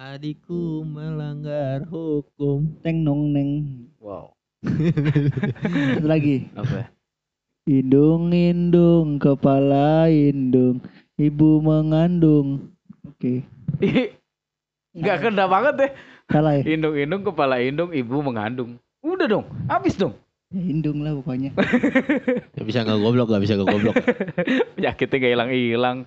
Adikku melanggar hukum. Teng nong neng. Wow. Satu lagi. Apa? ya? Indung indung kepala indung ibu mengandung. Oke. Ih, Nggak kena banget deh. Salah ya? Indung-indung kepala indung ibu mengandung. Udah dong, habis dong. Ya, indung lah pokoknya. Gak bisa nggak goblok, gak bisa nggak goblok. Penyakitnya gak hilang-hilang.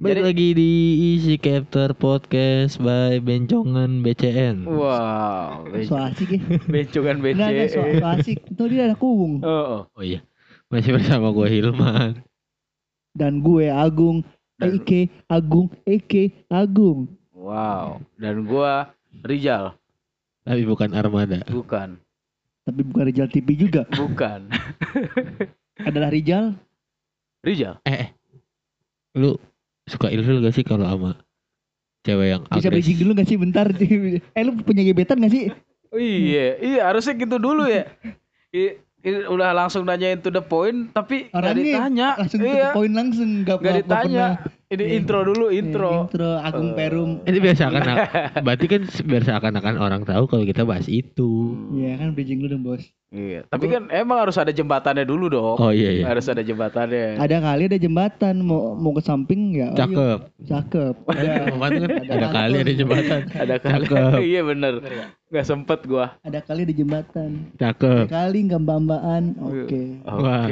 Balik Jadi- lagi di Easy Captor Podcast by Bencongan BCN. Wow, So asik ya. bencongan BC. Enggak, enggak so, so asik. Itu dia ada kuung. Oh, oh. Oh iya, masih bersama gue Hilman. Dan gue Agung. Dan- Eke Agung. Eke Agung. Wow. Dan gua Rijal, Tapi bukan Armada. bukan. Tapi bukan Rijal TV juga. Bukan. Adalah Rijal. Rijal. Eh, eh. lu suka ilfil gak sih kalau sama cewek yang Bisa agres? bridging dulu gak sih bentar? eh lu punya gebetan gak sih? Oh, iya, iya harusnya gitu dulu ya. I, i- udah langsung nanyain to the point, tapi nggak Orangnya ditanya. Langsung ke iya, poin langsung. Gak, nggak ditanya. Ini Iya. intro dulu, pernah- intro. Eh, intro Agung Eh. Perum. Itu biasa kan, berarti kan biar seakan-akan orang tahu kalau kita bahas itu. Iya kan bridging dulu dong bos. Iya, tapi kan emang harus ada jembatannya dulu dong. Oh iya iya. Harus ada jembatannya. Ada kali ada jembatan mau mau ke samping ya. oh, iya, Cakep. Cakep. Ada, kan Ada ada kali ada jembatan. Ada kali. Cakep. iya bener. Nggak sempet gua. ada kali ada jembatan. Cakep. Ada kali nggak mbak-mbakan. Oke. Oke. Wah.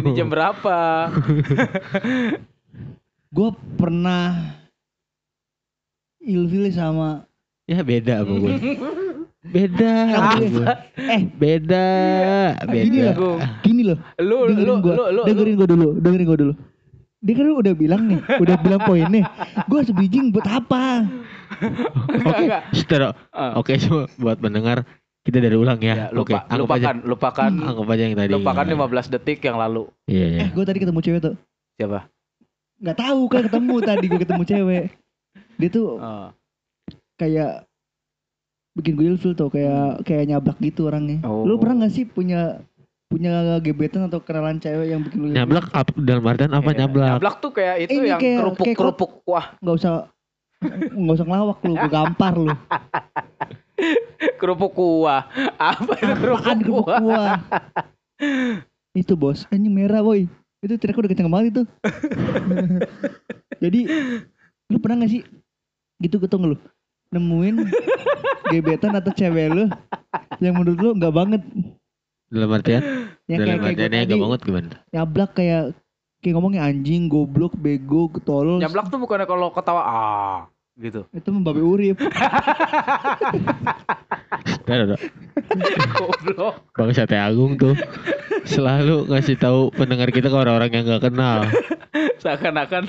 Ini jam berapa? Gue pernah ilfil sama Ya beda gue. Beda eh Beda. gini Beda. loh. Gung. gini loh. Lu lu dengerin lu lu dengerin gue dulu. Dengerin gue dulu. Dia kan udah bilang nih, udah bilang poinnya. Gue bridging buat apa? Enggak. Setelah Ah. Oke, coba buat mendengar kita dari ulang Ya, ya. Oke, lupa, aja. lupakan, lupakan, Anggap aja yang tadi. lupakan 15 detik yang lalu. Iya, iya. Eh, gue tadi ketemu cewek tuh. Siapa? Nggak tahu kan ketemu tadi gue ketemu cewek. Dia tuh Oh. kayak bikin gue ilfil tuh kayak kayak nyablak gitu orangnya. Oh. Lu pernah gak sih punya punya gebetan atau kenalan cewek yang bikin lu? Nyablak ap, dalam artian apa Iya, nyablak? Nyablak tuh kayak itu Ini yang kayak- kerupuk kayak kerupuk wah Nggak usah nggak usah ngelawak lu, gue gampar lu. kerupuk kuah. Apa itu kerupuk kuah? itu bos, anjing merah boy. Itu teriaknya udah kenceng banget itu. Jadi lu pernah gak sih gitu ketemu lu nemuin gebetan atau cewek lu yang menurut lu nggak banget Dalam artian? yang dalam kayak kayak artiannya tadi gak banget gimana? nyablak kayak kayak ngomongnya anjing, goblok, bego, tolol. Nyablak tuh bukannya kalau ketawa ah gitu. Itu membabi urip. Ada, ada. Goblok. Bang Sate Agung tuh selalu ngasih tahu pendengar kita ke orang-orang yang gak kenal. Seakan-akan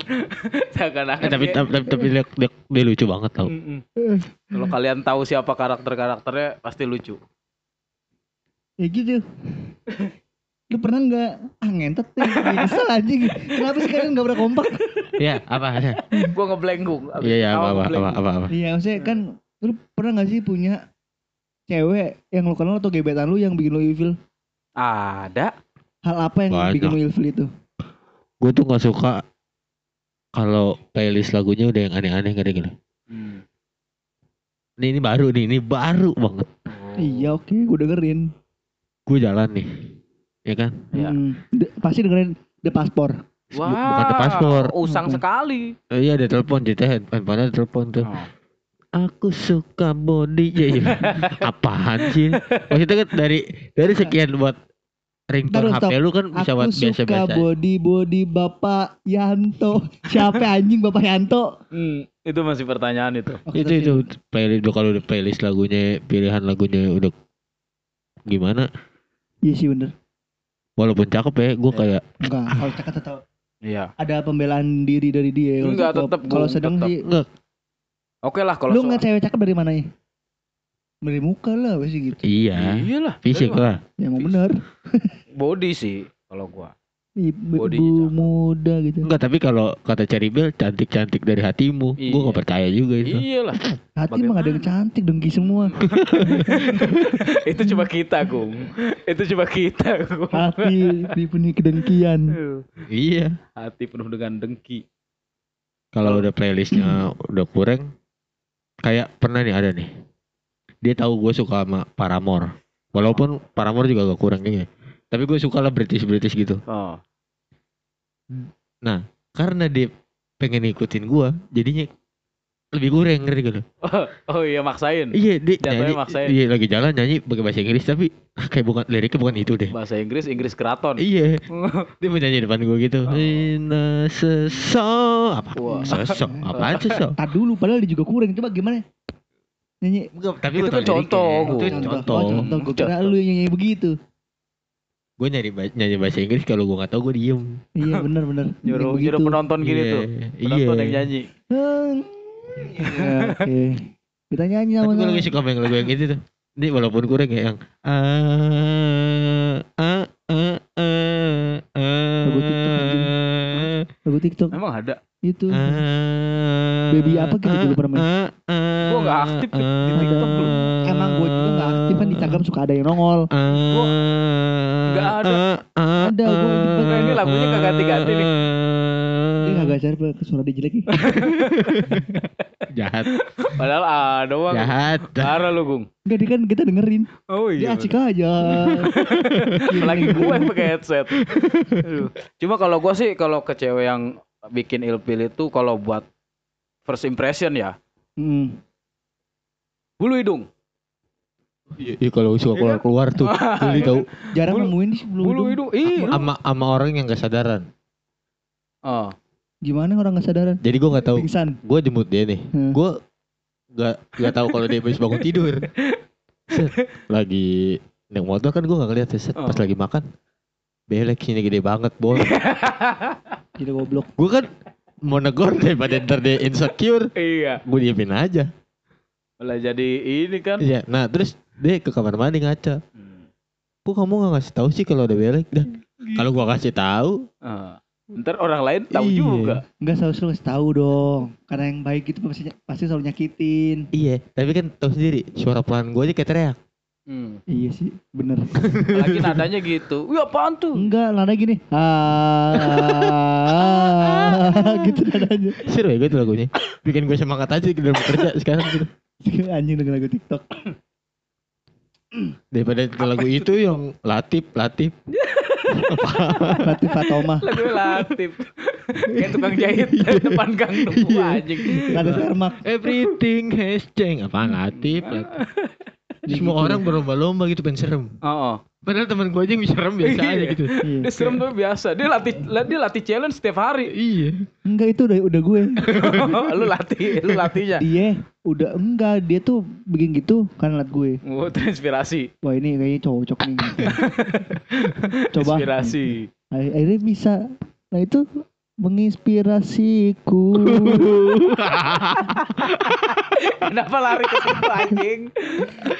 seakan-akan Eh, tapi, tapi, tapi, tapi dia, dia, dia lucu banget tau. Kalau kalian tahu siapa karakter-karakternya pasti lucu. ya gitu. Lu pernah nggak ah ngentot deh bisa anjing. Kenapa sih kalian nggak pernah kompak? Iya, apa ada? Gua ngeblank Iya, iya, apa, apa, apa, apa, apa. Iya, maksudnya kan lu pernah nggak sih punya cewek yang lu kenal atau gebetan lu yang bikin lu ilfil? Ada. Hal apa yang Banyak. bikin lu ilfil itu? Gue tuh gak suka kalau playlist lagunya udah yang aneh-aneh gak ada gitu. Hmm. Ini, ini baru nih, ini baru banget. Iya oke, gue dengerin. Gue jalan nih, ya kan? Iya. Hmm, de- pasti dengerin The Paspor. Wah, bukan ada paspor. usang Bukan. sekali. Eh, iya ada telepon, jadi handphone ada telepon tuh. Oh. Aku suka body ya, iya. Apaan sih? Maksudnya kan dari dari sekian buat ringtone HP lu kan bisa Aku buat suka biasa-biasa. body body Bapak Yanto. Siapa anjing Bapak Yanto? Hmm, itu masih pertanyaan itu. Oh, Itu itu playlist kalau udah playlist lagunya, pilihan lagunya udah gimana? Iya sih bener. Walaupun cakep ya, gue kayak Enggak, kalau cakap tetap Iya. ada pembelaan diri dari dia. Kalau Enggak, cakep. tetep, Kalau sedang tetep. sih, enggak Oke lah kalau lu soal- ngeliat cewek cakep dari mananya? Dari muka lah, pasti gitu. iya, Iya lah. fisik lah. Ya emang bener. Body sih kalau gua. cakep. muda gitu. Enggak, tapi kalau kata Cherry Bell cantik-cantik dari hatimu, Iya. gue gak percaya juga itu. Iyalah. Hati emang ada yang cantik dengki semua. itu cuma kita, Gung. Itu cuma kita, Gung. Hati dipenuhi kedengkian. Iya. Hati penuh dengan dengki. Kalau udah playlistnya udah kurang, kayak pernah nih ada nih. Dia tahu gue suka sama Paramore. Walaupun Paramore juga gak kurang juga. Tapi gue suka lah British British gitu. Oh. Karena dia pengen ngikutin gue, jadinya lebih kurang ngerti gak lu? Oh iya maksain. Iya, dia Jatuhnya nyanyi, maksain. iya lagi jalan nyanyi pakai bahasa Inggris tapi kayak bukan liriknya bukan itu deh. Bahasa Inggris, Inggris keraton. Iya, dia mau nyanyi depan gue gitu. Oh. Ina seso apa? Wah. Seso, apaan seso? Tak dulu padahal dia juga kurang. Coba gimana? Nyanyi Enggak, tapi Itu kan contoh. Itu contoh. Oh, contoh. Gue kira lu yang nyanyi begitu. Gue nyari ba- nyanyi bahasa Inggris kalau gue nggak tahu gue diem. Iya benar benar. Nyuruh, nyuruh penonton gini Iya, tuh. Penonton iya. yang nyanyi. Ya, Oke. Kita nyanyi Tapi gue lebih suka yang lagu yang itu tuh. Ini walaupun kurang ya yang ah ah ah ah Lagu TikTok, anjing. Lagu TikTok Emang ada. itu. Baby apa gitu juga pernah main. Gua nggak aktif di- TikTok lu. Emang gue juga gak aktif kan di Instagram suka ada yang nongol. ah, nggak ada. Ada, gua di- Nah, ini lagunya kagak ganti-ganti nih. Ini kagak cari suara dia jelek nih. jahat Padahal ada bang. jahat Parah lu Gung. Enggak dia kan kita dengerin. Oh Dia iya. asik aja. Apalagi gue yang pakai headset. Aduh. Cuma kalau gue sih kalau ke cewek yang bikin ilfil itu kalau buat first impression ya Hmm. bulu hidung. Iya kalau suka keluar keluar tuh Beli tahu Jarang Bulu- nemuin sih belum. Bulu hidung. Ih. lu. ama ama orang yang gak sadaran Oh. Gimana orang gak sadaran? jadi gue nggak tahu Pingsan. gue jemput dia nih Hmm. gue nggak nggak tahu kalau dia habis bangun tidur Set, lagi naik motor kan gue nggak ngeliat ya, set, pas Oh. lagi makan belek sini gede banget bol Gila goblok. gue kan mau negor daripada ntar dia insecure Iya. gue diemin aja Malah jadi ini kan. iya nah terus dia ke kamar mandi ngaca Hmm. kok kamu nggak ngasih tahu sih kalau ada belek dah kalau gue kasih tahu Ah. Ntar orang lain tahu Iya. juga. Enggak selalu selalu tahu dong. Karena yang baik itu pasti pasti selalu nyakitin. iya tapi kan tahu sendiri suara pelan gue aja kayak teriak Hmm. Iya sih, bener. Lagi nadanya gitu. Wih apaan tuh? Enggak, nada gini. Ah, gitu nadanya. seru ya gue tuh lagunya bikin gue semangat aja di dalam kerja sekarang gitu Anjing dengan lagu TikTok. daripada lagu itu yang latif latif Latif Fatoma. Lagu Latif. Kayak tukang jahit depan gang nunggu Iya. anjing. Ada Sermak. Everything has changed. Apaan latif? latif. Semua orang berlomba-lomba gitu pengen serem. Oh, oh. Padahal teman gue aja yang serem biasa aja gitu. Iya. Dia serem tuh biasa. Dia latih dia latih challenge setiap hari. Iya. Enggak itu udah udah gue. lu latih, lu latihnya. Iya, udah enggak dia tuh bikin gitu karena liat gue. Oh, terinspirasi. Wah ini kayaknya cocok nih. Coba Inspirasi. Akhir- akhirnya bisa. Nah itu menginspirasiku. Kenapa lari ke situ anjing?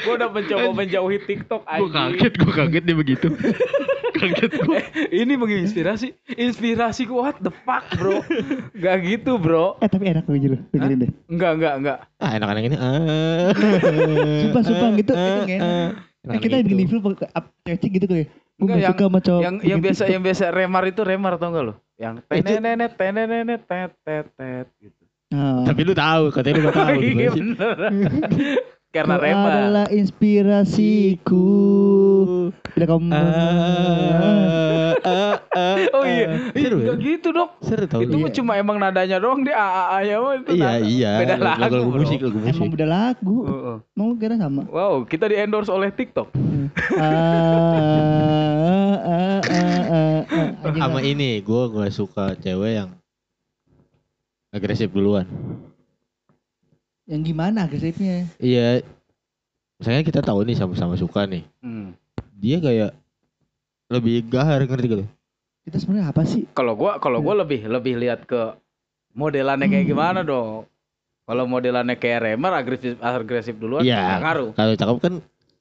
Gua udah mencoba menjauhi TikTok Gue anjing. kaget, gue kaget dia begitu. kaget gue. Eh, ini menginspirasi. Inspirasi gua what the fuck, Bro? Gak gitu, Bro. eh tapi enak aja lu dengerin deh. Enggak, enggak, enggak. Ah enak-enak ini. Ah. Sumpah, sumpah, gitu, Ah, itu enak. ah. Eh, kita gitu. bikin review cewek gitu kayak. Gue Enggak, gak yang- suka sama cowok. Yang yang biasa TikTok. yang biasa remar itu remar tau gak lo? Yang tenenenet tenenenet tet tet tet gitu. Nah, Tapi lu tahu, katanya lu gak tahu. Iya bener. Karena kau remar. adalah inspirasiku. Bila kamu Ah, ah, ah, Oh iya, ah. Seru ya? Enggak gitu dok. Seru tau Itu mah cuma emang nadanya doang dia AA ya mah itu. Iya, nada. iya. Beda lagu, Lagu bro. musik, lagu musik. emang beda lagu. Heeh. Mau lu kira sama? Wow, kita di endorse oleh TikTok. Sama ini gue gak suka cewek yang agresif duluan Yang gimana agresifnya? iya misalnya kita tahu nih sama-sama suka nih Hmm. dia kayak lebih gahar ngerti gak Kita sebenarnya apa sih? Kalau gua kalau gua lebih lebih lihat ke modelannya kayak Hmm. gimana dong. Kalau modelannya kayak remar agresif agresif duluan nggak ngaruh. kalau cakep kan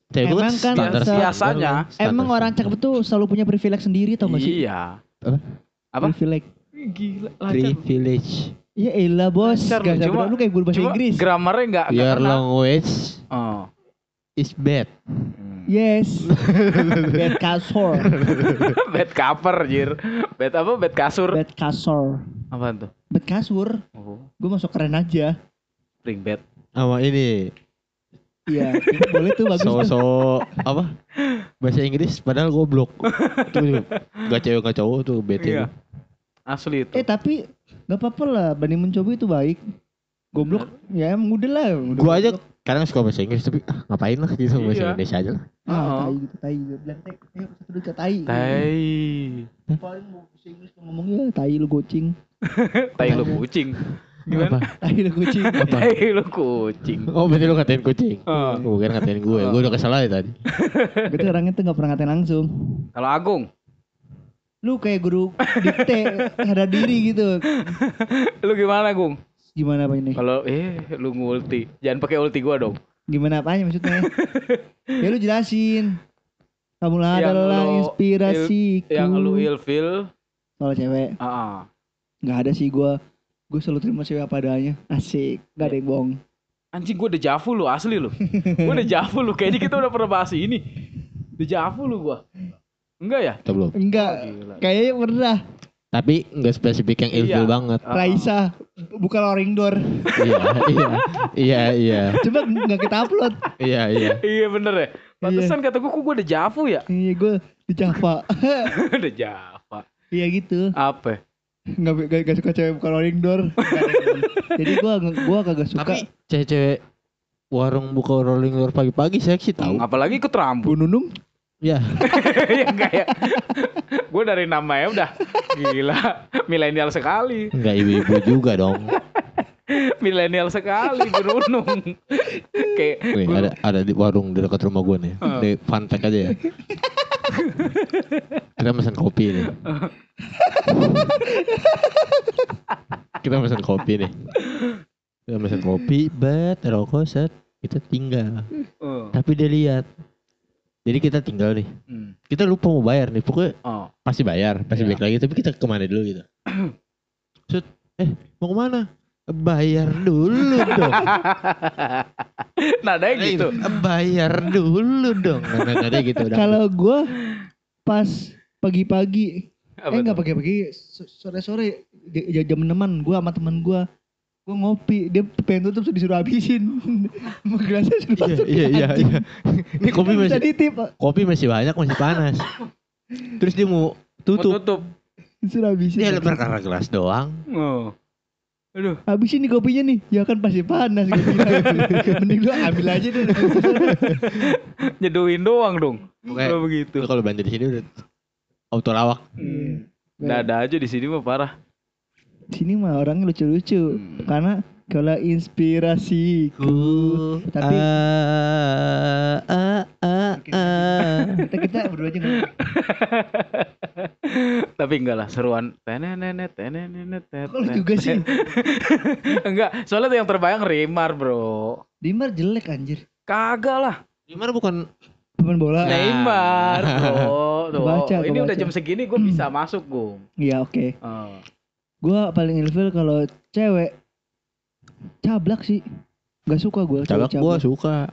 Emang kan standar biasanya, standar Emang orang cakep tuh selalu punya privilege sendiri tau gak sih? Iya. apa? Apa? Privilege. Gila, lancar. Privilege. Ya elah bos, Lancar gak cuma- lu kayak guru bahasa Cuma Inggris. grammarnya enggak enggak Your kena. language Oh. is bad. Hmm. Yes. Bad kasur. bed cover jir. Bed apa? Bed kasur. Bad kasur. Apaan tuh? Bad kasur. Oh, Gue masuk keren aja. spring bed. Sama ini Iya, boleh tuh bagus. tuh. so-so apa? Bahasa Inggris padahal goblok. Itu gak cewek gak cowok tuh bete. Iya. Asli itu. Eh tapi gak apa-apa lah, berani mencoba itu baik. Goblok, ya emang udah lah. Udah Gua aja kadang suka bahasa Inggris tapi ah, ngapain lah gitu bahasa Iya. Indonesia aja lah. Ah, Oh. tai gitu, tai gitu. Bilang tai, ayo satu tai. Tai. Paling mau bahasa Inggris mau ngomong ya tai lu gocing. Tai lu kucing. Gimana? Tai lu gocing. Tai lu kucing. Oh berarti lu ngatain kucing. Oh. Bukan ngatain gue, gue udah kesal aja tadi. Berarti orangnya tuh gak pernah ngatain langsung. Kalau Agung, Lu kayak guru dikte ada diri gitu. lu gimana Gung? Gimana apa ini? Kalau eh lu ngulti, jangan pakai ulti gua dong. Gimana apanya maksudnya? ya lu jelasin. Kamu Yang adalah lu inspirasiku. Yang lu ilfil, Kalau cewek, ah, ah. nggak ada sih gua. Gue selalu terima cewek apa adanya. Asik, gak ada yang bohong. anjing gua dejavu lu asli lu. gua dejavu lu, kayaknya kita udah pernah bahas ini. Dejavu lu gua. Enggak ya? Kita belum. Enggak, Gila. kayaknya pernah. Tapi nggak spesifik yang ilfil Iya. banget. Ah. Raisa buka loring door. iya, iya, iya, iya, Coba nggak kita upload. iya, iya. Iya bener ya. Pantesan kata gua kok gua dejavu ya? Iya gue di Java. Dejava. Iya gitu. Apa? Nggak, nggak, nggak suka cewek buka loring door. Jadi gue gua kagak suka. Tapi cewek-cewek warung buka rolling door pagi-pagi seksi tahu. Apalagi ikut rambut. Bu Nunung Ya, ya enggak ya. gue dari namanya udah gila, milenial sekali. nggak ibu-ibu juga dong. Milenial sekali berunung. Kayak Wih, ada ada di warung di dekat rumah gue nih. Ah. Di fun fact aja ya. Kita pesan kopi nih. Kita pesan kopi nih. Kita pesan kopi, bet, rokok, set. Kita tinggal. Oh. Tapi dia lihat. Jadi kita tinggal nih. Hmm. Kita lupa mau bayar nih. Pokoknya Oh. pasti bayar, pasti Iya. balik lagi. Tapi kita ke mana dulu gitu. Set, eh mau ke mana? Bayar dulu dong. Nadanya gitu. Eh, bayar dulu dong. Nada-nada gitu. kalau gue pas pagi-pagi eh nggak pagi-pagi so- sore-sore jam teman gue sama teman gue gue ngopi dia pengen tutup sudah disuruh habisin mau gelasnya sudah Iya, masuk iya, iya, iya. Ini kopi masih ditip kopi masih banyak, masih panas. Terus dia mau Mau tutup. tutup. disuruh habisin Dia lebar karena gelas doang. Oh. Aduh. habisin nih kopinya nih ya kan pasti panas gitu. mending lu ambil aja deh Nyeduhin doang dong. Pokoknya Kalau begitu. Kalau belanja di sini udah auto lawak. Hmm. Dada aja di sini mah parah. sini mah orangnya lucu-lucu Hmm. karena kalau inspirasiku tapi ah, ah, ah, ah. kita kita berdua aja. Tapi enggak lah seruan. Tenenenet tenenenet lu juga sih? enggak, soalnya tuh yang terbayang Rimar, Bro. Dimar jelek anjir Kagak lah. Gimana bukan pemain bola Nah. Neymar, bro. Tuh, Baca, ini udah baca. jam segini gue bisa masuk, Gung. iya oke Oh. Gua paling ilfil kalau cewek cablak sih Gak suka gue cablak gua suka.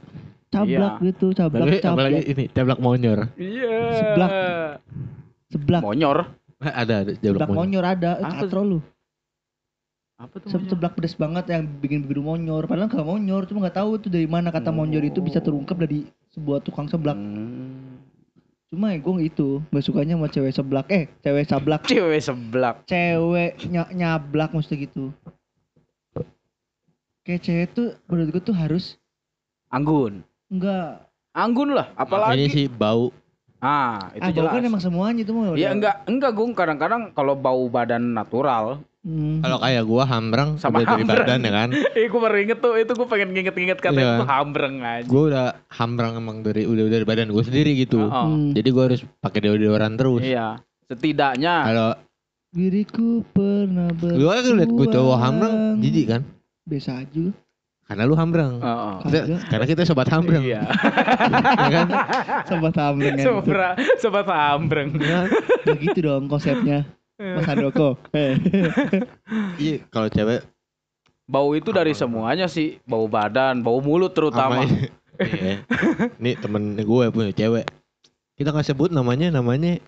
Cablak gitu Cablak apalagi cablak ini cablak monyor. Iya. Seblak. Seblak Monyor. ada ada cablak Seblak monyor. monyor ada eh, Apa Katro lu Apa tuh? Monyor? Seblak pedes banget yang bikin bibir monyor Padahal gak monyor Cuma gak tahu tuh dari mana kata monyor itu bisa terungkap dari sebuah tukang seblak Hmm. Cuma ya gue itu Gak sukanya sama cewek seblak Eh cewek sablak Cewek seblak. Cewek ny- nyablak maksudnya gitu Kayak cewek tuh menurut gue tuh harus Anggun. Enggak Anggun lah, Ini apalagi. sih bau. Ah, itu ah, bau jelas. kan emang semuanya itu mah Ya enggak, enggak Gung. Kadang-kadang kalau bau badan natural, Hmm. Kalau kayak gua hambrang Sama udah dari hambrang. badan ya kan. eh gue baru inget tuh, itu gue pengen nginget-nginget kata Iya. itu hambreng aja. Gua udah hambrang emang dari udah dari badan gua sendiri gitu. Oh. Hmm. Jadi gua harus pakai deodoran terus. Iya. Setidaknya Kalau Diriku pernah lu kan liat gua cowok hambrang jijik kan? Biasa aja Karena lu hambreng. Heeh. Kita- karena kita sobat hambreng. Iya. ya kan? Sobat hambreng ya. Sobat sobat hambreng. Ya, Gak gitu dong konsepnya. Mas Handoko. Iya, kalau cewek Bau itu dari semuanya sih, bau badan, bau mulut terutama. Iya. Nih temen gue punya cewek. Kita nggak sebut namanya, namanya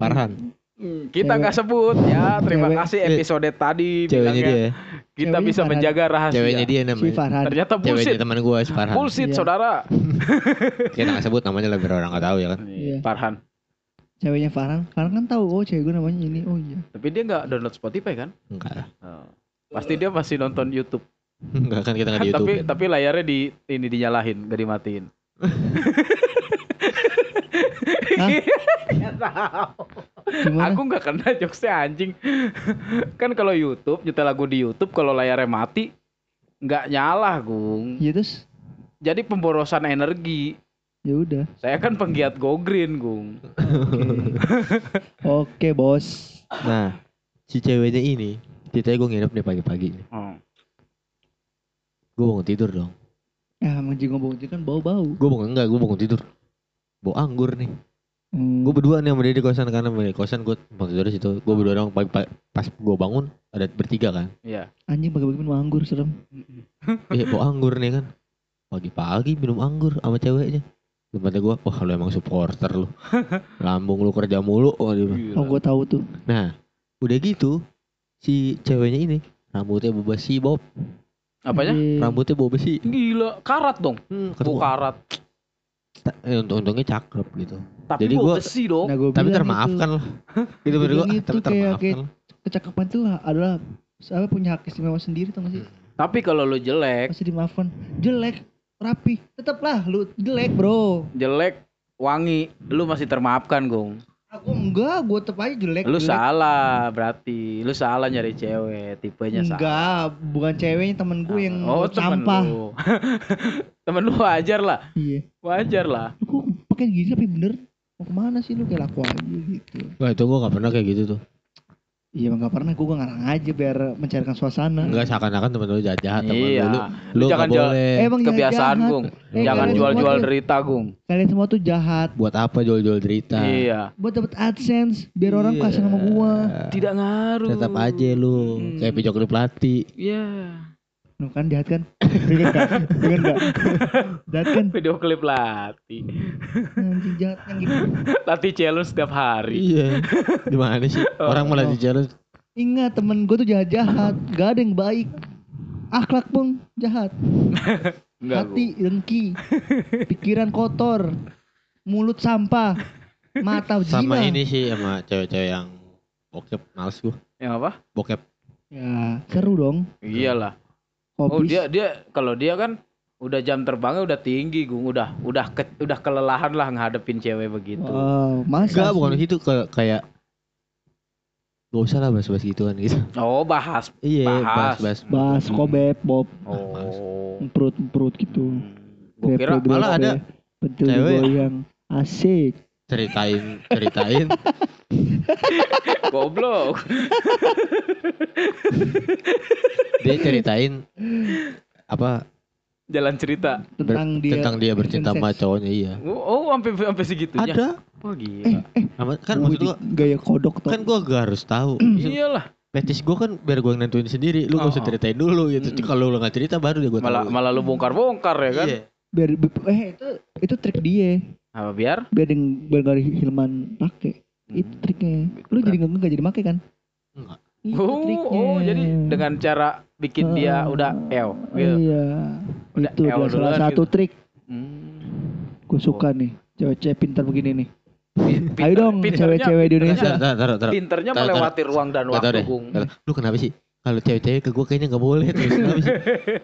Farhan. Hmm, Kita nggak sebut ya. Terima Cewek- kasih episode tadi Ceweknya bilangnya dia. kita Ceweknya bisa Farhan. menjaga rahasia. Ceweknya dia Si namanya. Farhan. Ternyata Ceweknya bullshit. teman gue si Farhan. Bullshit, Iya. saudara. Kita nggak sebut namanya lah biar orang nggak tahu ya kan. Iya. Farhan. Ceweknya Farhan. Farhan kan tahu oh cewek gue namanya ini. Oh iya. Tapi dia nggak download Spotify kan? Enggak lah. Oh. Pasti dia masih nonton YouTube. Enggak kan kita nggak di YouTube. tapi tapi layarnya di ini dinyalahin, gak dimatiin. Hah? Nggak tahu. Gimana? Aku nggak kena jokesnya anjing. kan kalau YouTube nyetel lagu di YouTube kalau layarnya mati nggak nyala, Gung. Ya terus Jadi pemborosan energi. ya udah. Saya kan penggiat go green, Gung. Oke bos. Nah, si ceweknya ini, ceritanya gue nginep nih pagi-pagi nih. Oh. Gue bangun tidur dong. Ya emang jenggot bau kan bau-bau. Gue bangun enggak, gue bangun tidur. Bau anggur nih. Hmm. Gue berdua nih sama dia di kosan karena di kosan gue tidur di situ. Gue berdua dong pas gue bangun ada bertiga kan. Iya. Anjing pagi-pagi minum anggur serem. Iya bau anggur nih kan. Pagi-pagi minum anggur sama ceweknya. Tempatnya gue, wah lu emang supporter lu. Lambung lu kerja mulu. Wah. Oh gue tahu tuh. Nah, udah gitu si ceweknya ini rambutnya besi Bob. Apanya? Iya. Rambutnya bau besi. Gila, karat dong. Hmm, karat. Eh, untung untungnya cakep gitu. Tapi Jadi gua- besi dong. Nah, gua Tapi termaafkan lah. Gitu Gua menurut itu tapi kayak- termaafkan kayak- itu kecakapan tuh adalah apa punya hak istimewa sendiri tau gak sih? Tapi kalau lu jelek, Pasti dimaafkan. Jelek, rapi, tetaplah lu jelek bro. jelek, wangi, lu masih termaafkan, Gung. Aku enggak, gue tetap aja jelek. Lu jelek. salah berarti. Lu salah nyari cewek, tipenya salah. Enggak, bukan ceweknya temen gue yang oh, temen sampah. lu. temen lu wajar lah. Iya. Wajar lah. Kok pakai gini tapi bener? Mau ke mana sih lu kayak laku aja gitu. Wah itu gue gak pernah kayak gitu tuh. Iya emang gak pernah, gue ngarang aja biar mencairkan suasana. Enggak seakan-akan temen lu jahat-jahat temen Iya. lu. Lu, lu Jangan gak jual- boleh. Emang Kebiasaan, jahat. Gung. Eh, Jangan jual-jual derita, Gung. Kalian semua tuh jahat. Buat apa jual-jual derita? Iya. Buat dapet AdSense, biar orang Iya. kasih sama gua. Tidak ngaruh. Tetap aja lu. Hmm. Kayak pijok di pelatih. Iya. Nuh kan jahat kan? Dengar gak? Dengar gak? jahat kan? Video klip latih. Anjing jahat yang gitu. Latih challenge setiap hari. Iya. Gimana sih? Orang malah di challenge. Ingat temen gue tuh jahat-jahat. Gak ada yang baik. Akhlak pun jahat. Enggak, Hati dengki. Pikiran kotor. Mulut sampah. Mata zina. Sama ini sih sama cewek-cewek yang bokep males gue. Yang apa? Bokep. Ya seru dong. Iyalah. Oh dia dia kalau dia kan udah jam terbangnya udah tinggi, Gung. Udah udah ke- udah kelelahan lah ngadepin cewek begitu. Wow, masa Enggak sih? bukan gitu kayak kayak Gak usah lah bahas-bahas gituan gitu. Oh, bahas. Iya, Bahas. bahas-bahas. Bahas kobeb, bob, Oh. perut-perut gitu. Gue kira malah ada cewek. goyang. Asik. Ceritain, ceritain. goblok. dia ceritain apa Jalan cerita. ber- Tentang dia. tentang dia bercinta sama cowoknya iya. Oh, oh sampai sampai segitunya. Ada. Oh Eh, gila. Sama- kan Wih, maksud gua gaya kodok tuh. kan gua gak harus tahu. Iyalah. Fetis gua kan biar gua yang nentuin sendiri. Lu gak usah Oh. ceritain dulu gitu. Mm-mm. Kalau lu gak cerita baru dia gua Malah tahu. malah lu bongkar-bongkar ya kan. Iya. biar eh itu itu trik dia. Apa biar? Biar yang biar gak Hilman pakai. Itu triknya. Lu jadi nggak nggak jadi make kan? Enggak. Itu Oh, triknya. oh, jadi dengan cara bikin dia Oh. udah eo. gitu. Iya. Udah itu adalah salah duluan satu gitu. trik. Hmm. Gue suka nih. Cewek-cewek pintar begini nih. Pinter- Ayo dong cewek-cewek di Indonesia. Taruh, taruh, taruh, taruh. Pinternya Taruh, melewati ruang dan waktu, deh. Lu kenapa sih? Kalau cewek-cewek ke gua kayaknya gak boleh terus. Kenapa sih?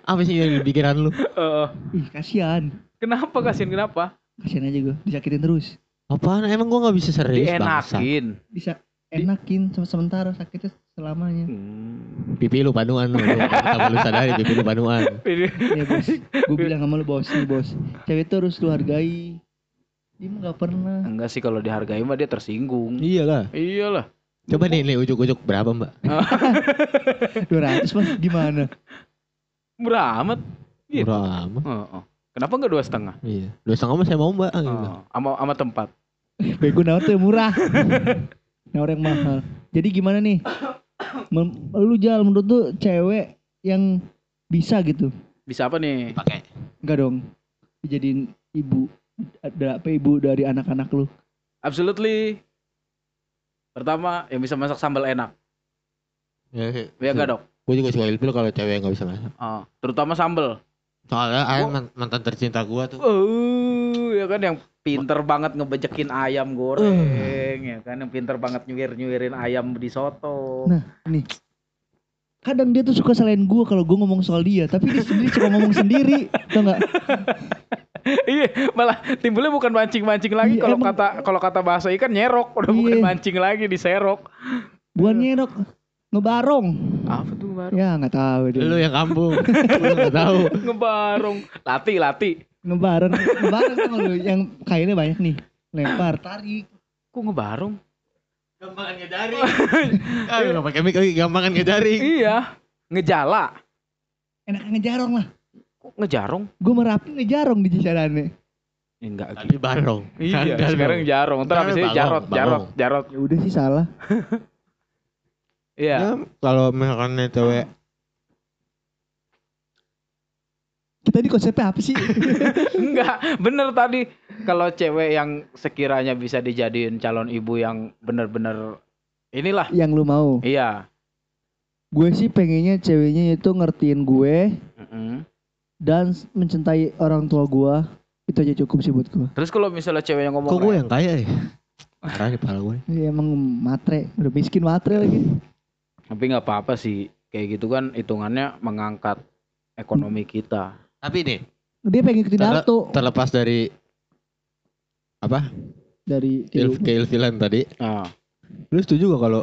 Apa sih yang di pikiran lu? Eh, Ih, kasihan. kenapa kasihin kenapa? Kasihan aja gue. Disakitin terus. Apaan? Emang gua gak bisa serius bangsa. Dienakin. Bisa enakin sama sementara sakitnya selamanya. Hmm. Pipi lu panuan lu. Tanpa lu sadari pipi lu panuan. Iya bos. Gue bilang sama lu bos nih bos. Cewek itu harus lu hargai. Dia mah gak pernah. Enggak sih kalau dihargai mah dia tersinggung. Iyalah. Iyalah. Coba nih, nih ujuk-ujuk berapa mbak? 200 mas gimana? Murah amat. Gitu. Murah amat. Heeh. Kenapa enggak dua setengah? Iya. Dua setengah mah saya mau mbak. gitu. Oh, Sama sama tempat. Bego nawar tuh yang murah. nawar yang mahal. Jadi gimana nih? Mem- lu jal menurut tuh cewek yang bisa gitu. Bisa apa nih? Pakai. Enggak dong. Dijadiin ibu ada apa ibu dari anak-anak lu. Absolutely. Pertama, yang bisa masak sambal enak. Ya, Ya enggak, Dok? Gue juga suka ilfil kalau cewek yang gak bisa masak. Oh, terutama sambal. Soalnya ayam Gua- man- mantan tercinta gua tuh. Oh, ya kan yang pinter banget ngebejekin ayam goreng, ya kan yang pinter banget nyuir-nyuirin ayam di soto. Nah, nih. Kadang dia tuh suka salahin gue kalau gue ngomong soal dia, tapi dia sendiri suka ngomong sendiri, tau nggak? iya, malah timbulnya bukan mancing-mancing lagi Iya, kalau kata kalau kata bahasa ikan nyerok, udah bukan Iya. mancing lagi diserok. Bukan nyerok, ngebarong. Apa baru? Ya nggak tahu deh. Lu yang kampung. Lu gak tahu. Ngebarong. Lati, lati. Ngebarong, ngebarong nggak lu yang kainnya banyak nih. Lempar, tarik. Kok ngebarong? Gampangan ngedaring. ah, gak pakai mic lagi, gampangan ngedaring. Iya. Ngejala. Enak ngejarong lah. Kok ngejarong? Gue merapi ngejarong di cisarannya. Ya, enggak Tadi barong. Iya, Kan sekarang jarong. Ntar Sekarang abis ini jarot, jarot, jarot. Ya udah sih salah. Iya. Ya, kalau misalkan nih cewek Kita di konsepnya apa sih? Enggak, bener tadi kalau cewek yang sekiranya bisa dijadiin calon ibu yang bener-bener inilah. yang lu mau. Iya. Gue sih pengennya ceweknya itu ngertiin gue Mm-mm. dan mencintai orang tua gue. Itu aja cukup sih buat gue. Terus kalau misalnya cewek yang ngomong kok gue yang kaya ya? Parah nih pala gue. Ya, emang matre, udah miskin matre lagi. Tapi nggak apa-apa sih. Kayak gitu kan hitungannya mengangkat ekonomi kita. Tapi nih, Dia pengen ikutin Terle- Naruto terlepas dari apa? dari Il kehidupan. keilfilan tadi. Ah, Lu setuju gak kalau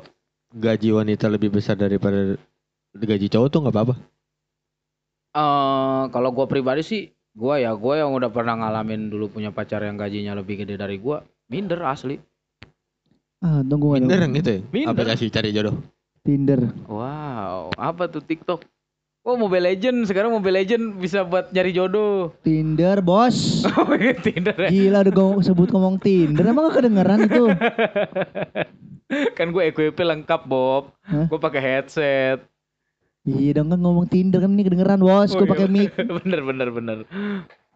gaji wanita lebih besar daripada gaji cowok tuh nggak apa-apa? eh, kalau gue pribadi sih, gue ya gue yang udah pernah ngalamin dulu punya pacar yang gajinya lebih gede dari gue, minder asli. Ah, tunggu Minder yang gitu ya? Minder. Aplikasi cari jodoh. Tinder. Wow, apa tuh TikTok? Oh Mobile Legend sekarang Mobile Legend bisa buat nyari jodoh. Tinder, bos. Oh iya Tinder ya. Gila udah gue sebut ngomong Tinder. Emang gak kedengeran itu? kan gue EQP lengkap Bob. Hah? Gue pakai headset. Iya dong kan ngomong Tinder kan ini kedengeran bos. Oh, Gue pakai iya. mic. bener bener bener.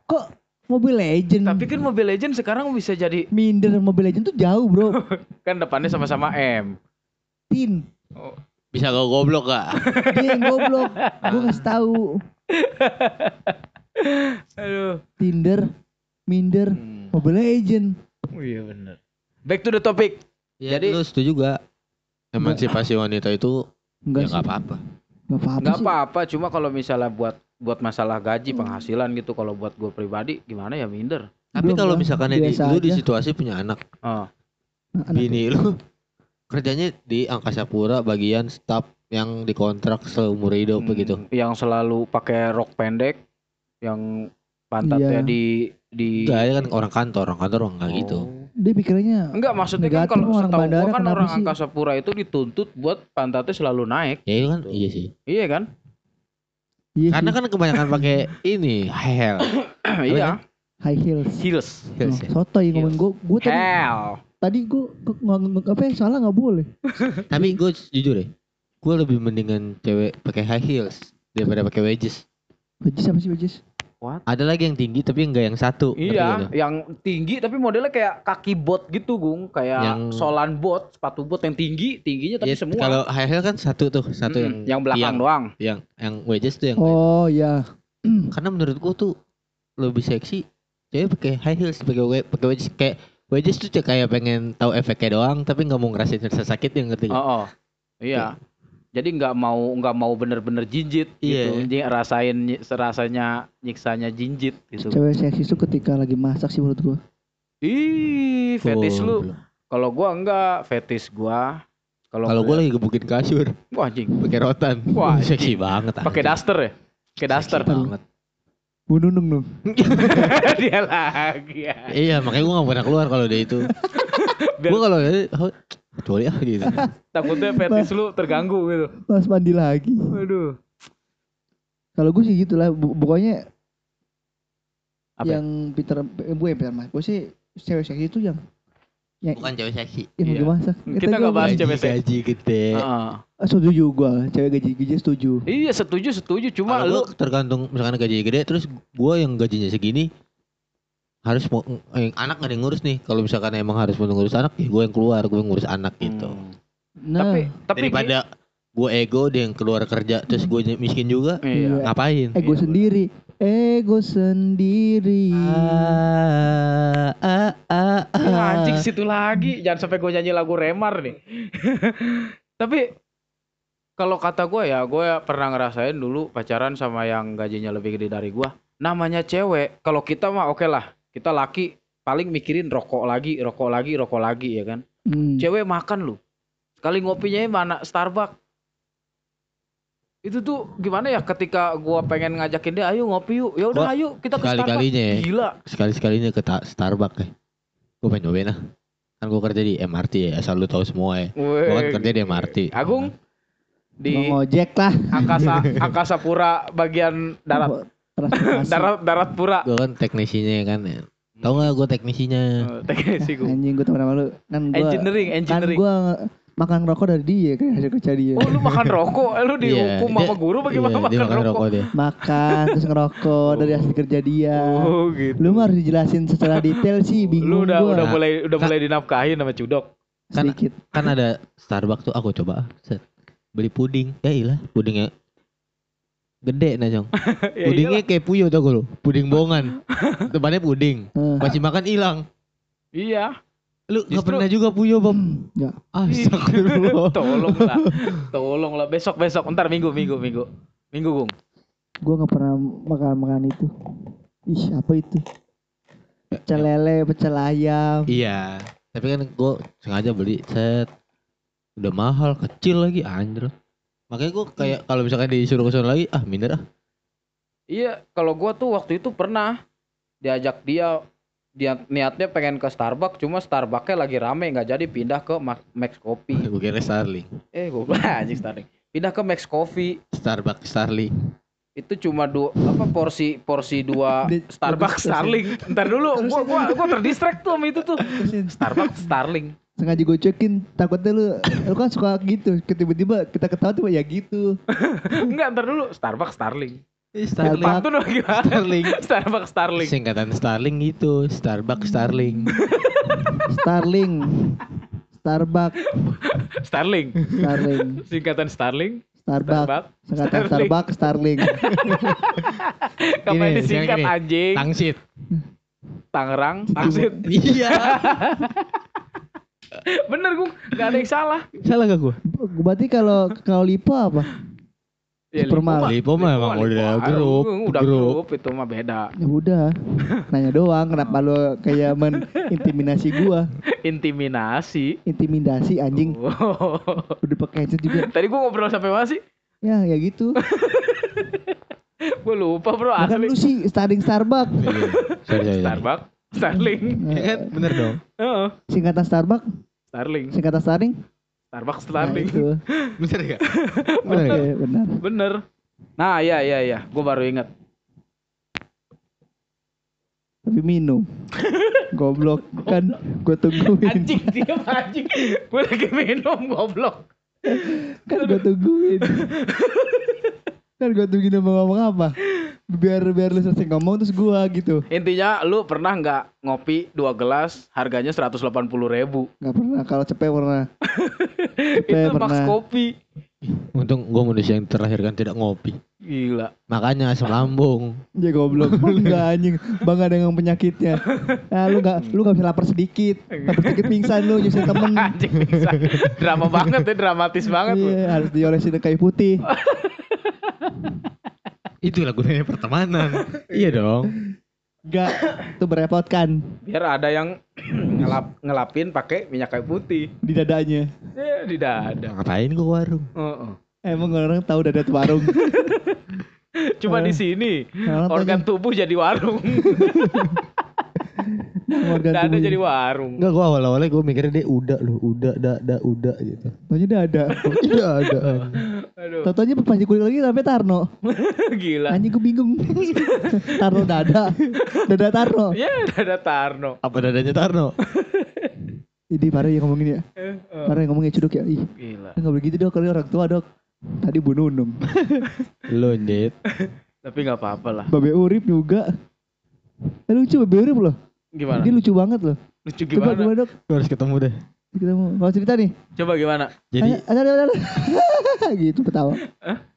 Kok Mobile Legend? Tapi kan Mobile Legend sekarang bisa jadi Minder Mobile Legend tuh jauh bro. kan depannya sama-sama M. Tin. Oh, Bisa gue goblok gak? Dia yang goblok. Gue ngasih tahu. aduh. Tinder, Minder, Hmm. Mobile Legend. Oh iya bener. Back to the topic. Ya, Jadi- lu setuju gak? Emansipasi wanita itu Enggak ya sih. nggak apa-apa. Gak apa-apa Nggak apa-apa, cuma kalau misalnya buat buat masalah gaji penghasilan gitu, kalau buat gue pribadi gimana ya minder. Tapi kalau misalkan di, lu di situasi punya anak, Oh. Anak- bini lu kerjanya di angkasa pura bagian staff yang dikontrak seumur hidup Hmm, begitu. Yang selalu pakai rok pendek, yang pantatnya Iya. di di. Ya kan orang kantor, orang kantor enggak gitu. Oh. Dia pikirannya Enggak, maksudnya kan kalau orang setahu bandara gua kan orang sih? angkasa pura itu dituntut buat pantatnya selalu naik. Ya itu kan iya sih. Iya kan? iya Karena sih, kan kebanyakan pakai ini hell. iya. high heels. Heels. Heels Oh, ya. soto yang ngomong gue. Gue tadi, Hell. Tadi gue apa ya salah nggak boleh. Tapi gue jujur deh, gue lebih mendingan cewek pakai high heels daripada pakai wedges. Bajis apa sih bajis? Ada lagi yang tinggi tapi enggak yang satu. Iya, yang tinggi tapi modelnya kayak kaki bot gitu, Gung. Kayak Yang- solan bot, sepatu bot yang tinggi, tingginya tapi Ya, semua. Kalau high heel kan satu tuh, satu Mm-mm, yang yang belakang tiang. doang. yang yang wedges tuh yang Oh ya. karena menurut gua tuh lebih seksi cewek pakai high heels pakai we- pakai wedges kayak wedges tuh cek kayak pengen tahu efeknya doang tapi nggak mau ngerasain rasa sakit yang ngerti? Oh, oh. Iya. Jadi nggak mau nggak mau bener-bener jinjit Iya. gitu. Jadi rasain ny- serasanya nyiksanya jinjit gitu. Cewek seksi itu ketika lagi masak sih menurut gue. Ih, fetis Oh, lu. Kalau gua enggak, fetis gua. Kalau kalau gua ngeliat- lagi gebukin kasur wah anjing. pakai rotan Wah, seksi banget Pakai daster ya? Pakai daster. Seksi banget Bu Nunung dong. Dia lagi ya. iya makanya gua gak pernah keluar kalau dia itu gua kalau dia oh, kecuali ah gitu takutnya fetis lu terganggu gitu. Pas mandi lagi. Waduh. Kalau gue sih gitu lah. Bu- Pokoknya Apa? yang Peter eh, bukan Peter Mas. Gue sih cewek seksi itu yang yang Bukan cewek seksi. yang Iya. masak. Kita nggak bahas cewek seksi. gaji gede. Heeh. Ah, setuju gue, cewek gaji gaji setuju. Iya setuju setuju cuma Kalau lu gua tergantung misalkan gaji gede terus gua yang gajinya segini harus mau eh, anak gak ada yang ngurus nih kalau misalkan emang harus mau ngurus anak ya gue yang keluar gue yang ngurus anak gitu Hmm. Nah, Tapi tapi daripada gue ego dia yang keluar kerja terus gue miskin juga Iya. ngapain ego Iya. sendiri, ego sendiri. ah, ah, ah, Ya, ah. anjing situ lagi. Jangan sampai gue nyanyi lagu Remar nih. Tapi kalau kata gue ya, gue pernah ngerasain dulu pacaran sama yang gajinya lebih gede dari gue. Namanya cewek, kalau kita mah oke lah. Kita laki paling mikirin rokok lagi, rokok lagi, rokok lagi ya kan. Hmm. Cewek makan lu. Sekali ngopinya mana Starbucks. Itu tuh gimana ya ketika gua pengen ngajakin dia ayo ngopi yuk. Ya udah Gua ayo kita ke Starbucks. sekali-kalinya ya. Gila. sekali sekalinya ke ta- Starbucks ya gue pengen nyobain lah kan gue kerja di MRT ya asal lu tahu semua ya gue kan Weh, kerja di MRT Agung di Mau ngojek lah. angkasa angkasa pura bagian darat Transportasi. darat darat pura gue kan teknisinya kan ya. tahu nggak gue teknisinya Eh, teknisi gua. Anjing gue temen sama lu. Kan gua engineering kan engineering gua makan rokok dari dia kan hasil kerja dia. oh lu makan rokok? Eh, lu dihukum sama dia- guru bagaimana iya, dia makan, rokok, dia. Makan terus ngerokok dari hasil kerja dia. oh gitu. Lu mah harus dijelasin secara detail sih, lu bingung udah gua. udah mulai udah Kak. mulai dinafkahin sama cudok? Kan- sedikit. kan ada Starbucks tuh aku coba set. beli puding. Ya ilah pudingnya gede nah jong. Ya pudingnya kayak puyuh tau gak lu? Puding bohongan depannya puding. Eh, masih makan hilang. Iya lu nggak Justru- pernah juga puyuh bang Enggak. astagfirullah tolong lah tolong lah besok besok. Ntar minggu minggu minggu. Minggu gung. Gua nggak pernah makan makan itu. Ih, apa itu? Pecel lele, pecel ayam. iya. Tapi kan gue sengaja beli set. Udah mahal kecil lagi anjir. Makanya gue kayak kalau misalkan disuruh ke sana lagi ah minder ah. Iya, kalau gua tuh waktu itu pernah diajak dia dia niatnya pengen ke Starbucks, cuma Starbucksnya lagi rame nggak jadi pindah ke Ma- Max Coffee. gue kira Starling Eh, gue anjing Starling. Pindah ke Max Coffee. Starbucks Starling Itu cuma dua apa porsi porsi dua Di- Starbucks Starling. Ntar dulu, gua gua gua terdistract tuh sama itu tuh. Starbucks Starling. Sengaja gue cekin, takutnya lu lu kan suka gitu. Tiba-tiba kita ketawa tuh ya gitu. Enggak, ntar dulu Starbucks Starling. Starling Pantun lo gimana? Starling Starbucks Starling. singkatan Starling gitu Starbucks Starling Starling. Starbucks, Starling. Starling, Singkatan Starling. Starbucks, singkatan Starbucks, Starling. Kapan disingkat anjing? Tangsit Tangerang, Tangsit. iya Bener gue, gak ada yang salah. salah gak gue Berarti kalau kalau lipo apa? Ya, Supermal. Lipo mah emang udah grup, Udah grup. grup. itu mah beda. Ya udah. Nanya doang kenapa lu kayak menintimidasi gua? Intimidasi. Intimidasi anjing. Oh. Udah pakai headset juga. Tadi gue ngobrol sampai mana sih? Ya, ya gitu. Gue lupa bro asli. lu sih starting Starbucks. Iya, sorry. Starbucks, Starling. Ya kan bener dong Heeh, Singkatan Starbucks, Starling. singkatan Starling. Starbucks, Nah, Starling. itu. bener gak Oke, benar. Bener. Nah, iya iya iya, gue baru inget. Tapi minum. Goblok kan gua tungguin. Anjing diam anjing. Gue lagi minum goblok. Kan gua tungguin. kan gua tungguin mau ngomong apa. Biar biar lu selesai ngomong terus gua gitu. Intinya lu pernah nggak ngopi dua gelas harganya 180 ribu? Gak pernah kalau cepet pernah. Itu Max pernah. Kopi. untung gue manusia yang terlahirkan tidak ngopi Gila. makanya asam lambung Ya goblok. Enggak anjing. Bangga dengan penyakitnya. Nah, lu gak lu gak bisa lapar sedikit. Lapar sedikit pingsan lu nyusahin temen. Anjing bisa. Drama banget ya, dramatis banget lu. Iya, harus diolesin kayu putih. Itulah gunanya pertemanan iya dong Enggak, itu merepotkan Biar ada yang ngelap ngelapin pakai minyak kayu putih. di dadanya. Ya, di dada. ngapain ke warung Heeh. Emang orang tahu dada tuh warung. Cuma Eh. di sini Orang organ tubuh jadi warung. Organ Dada tubuhnya. jadi warung. Enggak gua awal-awalnya gua mikirnya dia udah loh, udah, da, da, udah gitu. Taunya dada. Tidak ada. Aduh, Tau-taunya pas dikulik lagi sampai Tarno. gila. Anjing gue bingung. Tarno dada. Dada Tarno. Ya, dada Tarno. Apa dadanya Tarno? Jadi parah ya ngomongin ya. Eh, eh, Parah yang ngomongin cuduk ya. Ih, Gila. enggak boleh gitu dok kali orang tua dok. Tadi Bu Nunung. Lo Dit. Tapi nggak apa-apa lah. Babe Urip juga. Eh, lucu Babe Urip loh. Gimana? Dia lucu banget loh. Lucu Coba gimana? gimana dok? Gua harus ketemu deh. Kita mau mau cerita nih. Coba gimana? Jadi ada ada ada. gitu ketawa.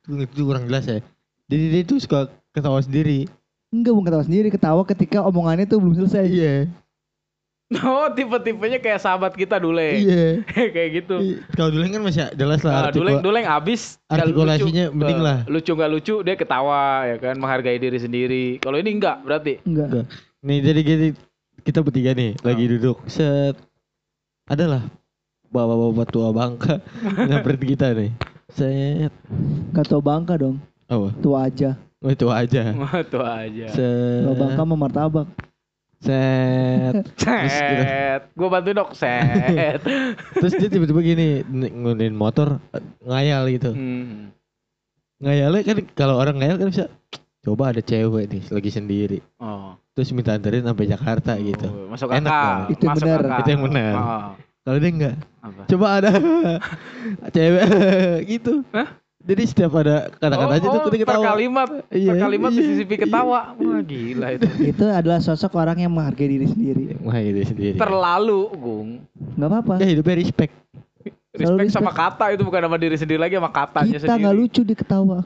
itu kurang jelas ya. Jadi dia tuh suka ketawa sendiri. Enggak bukan ketawa sendiri, ketawa ketika omongannya tuh belum selesai. Iya. Oh, tipe-tipenya kayak sahabat kita Duleng. Iya. kayak gitu. Kalau dulu kan masih jelas lah. Nah, artikul- Duleng Duleng abis artikulasinya lucu, mending eh, lah. Lucu nggak lucu dia ketawa ya kan, menghargai diri sendiri. Kalau ini enggak berarti. Enggak. Nih jadi gini kita bertiga nih lagi duduk set adalah bapak-bapak tua bangka nyamperin kita nih set Gak tau bangka dong. apa Tua aja. oh itu aja Tuh aja. set Kalau bangka mau martabak. set gitu. Set. Gue bantu dok. Set. terus dia tiba-tiba gini n- ngunin motor ngayal gitu Hmm. ngayalnya kan kalau orang ngayal kan bisa coba ada cewek nih lagi sendiri Oh. terus minta anterin sampai Jakarta gitu Oh, Masuk Enak akal. dong. Itu yang Masuk benar. akal. Itu yang benar. Oh. Kalau dia enggak Apa? coba ada cewek gitu Hah? jadi setiap ada kata-katanya oh, tuh kita per ketawa kalimat, Iya, per kalimat iya, disisipi ketawa. Wah gila itu. Itu adalah sosok orang yang menghargai diri sendiri. Wah ini sendiri. Terlalu, Gung. Nggak apa-apa. Ya hidupnya respect. Selalu Respect sama respect. kata itu bukan sama diri sendiri lagi sama katanya Kita nggak sendiri. lucu di ketawa.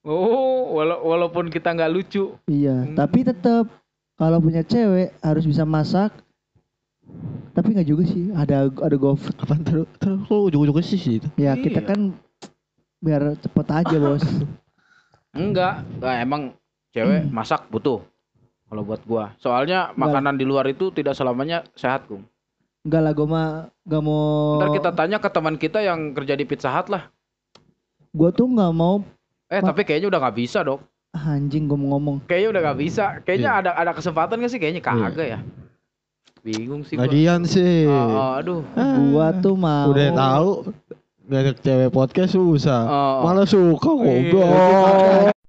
Oh, wala- walaupun kita nggak lucu. Iya. Hmm. Tapi tetap kalau punya cewek harus bisa masak. Tapi nggak juga sih. Ada ada GoFood. Apaan terus terus kok ujung-ujungnya sih itu. Ya Iya. kita kan biar cepet aja bos. Enggak, enggak emang cewek masak butuh. Kalau buat gua. Soalnya Enggak. makanan di luar itu tidak selamanya sehat, Gung. Enggak lah gue mah nggak mau. Ntar kita tanya ke teman kita yang kerja di Pizza Hut lah. Gue tuh nggak mau Eh, Ma- tapi kayaknya udah nggak bisa, Dok. ah, anjing gue mau ngomong. Kayaknya udah nggak bisa. Kayaknya Iya. ada ada kesempatan nggak sih? Kayaknya kagak ya. Bingung sih gua. Lagian sih. Oh, aduh. Gua tuh mau. Udah tahu ngajak cewek podcast susah. Oh. Malah suka Iya. goblok.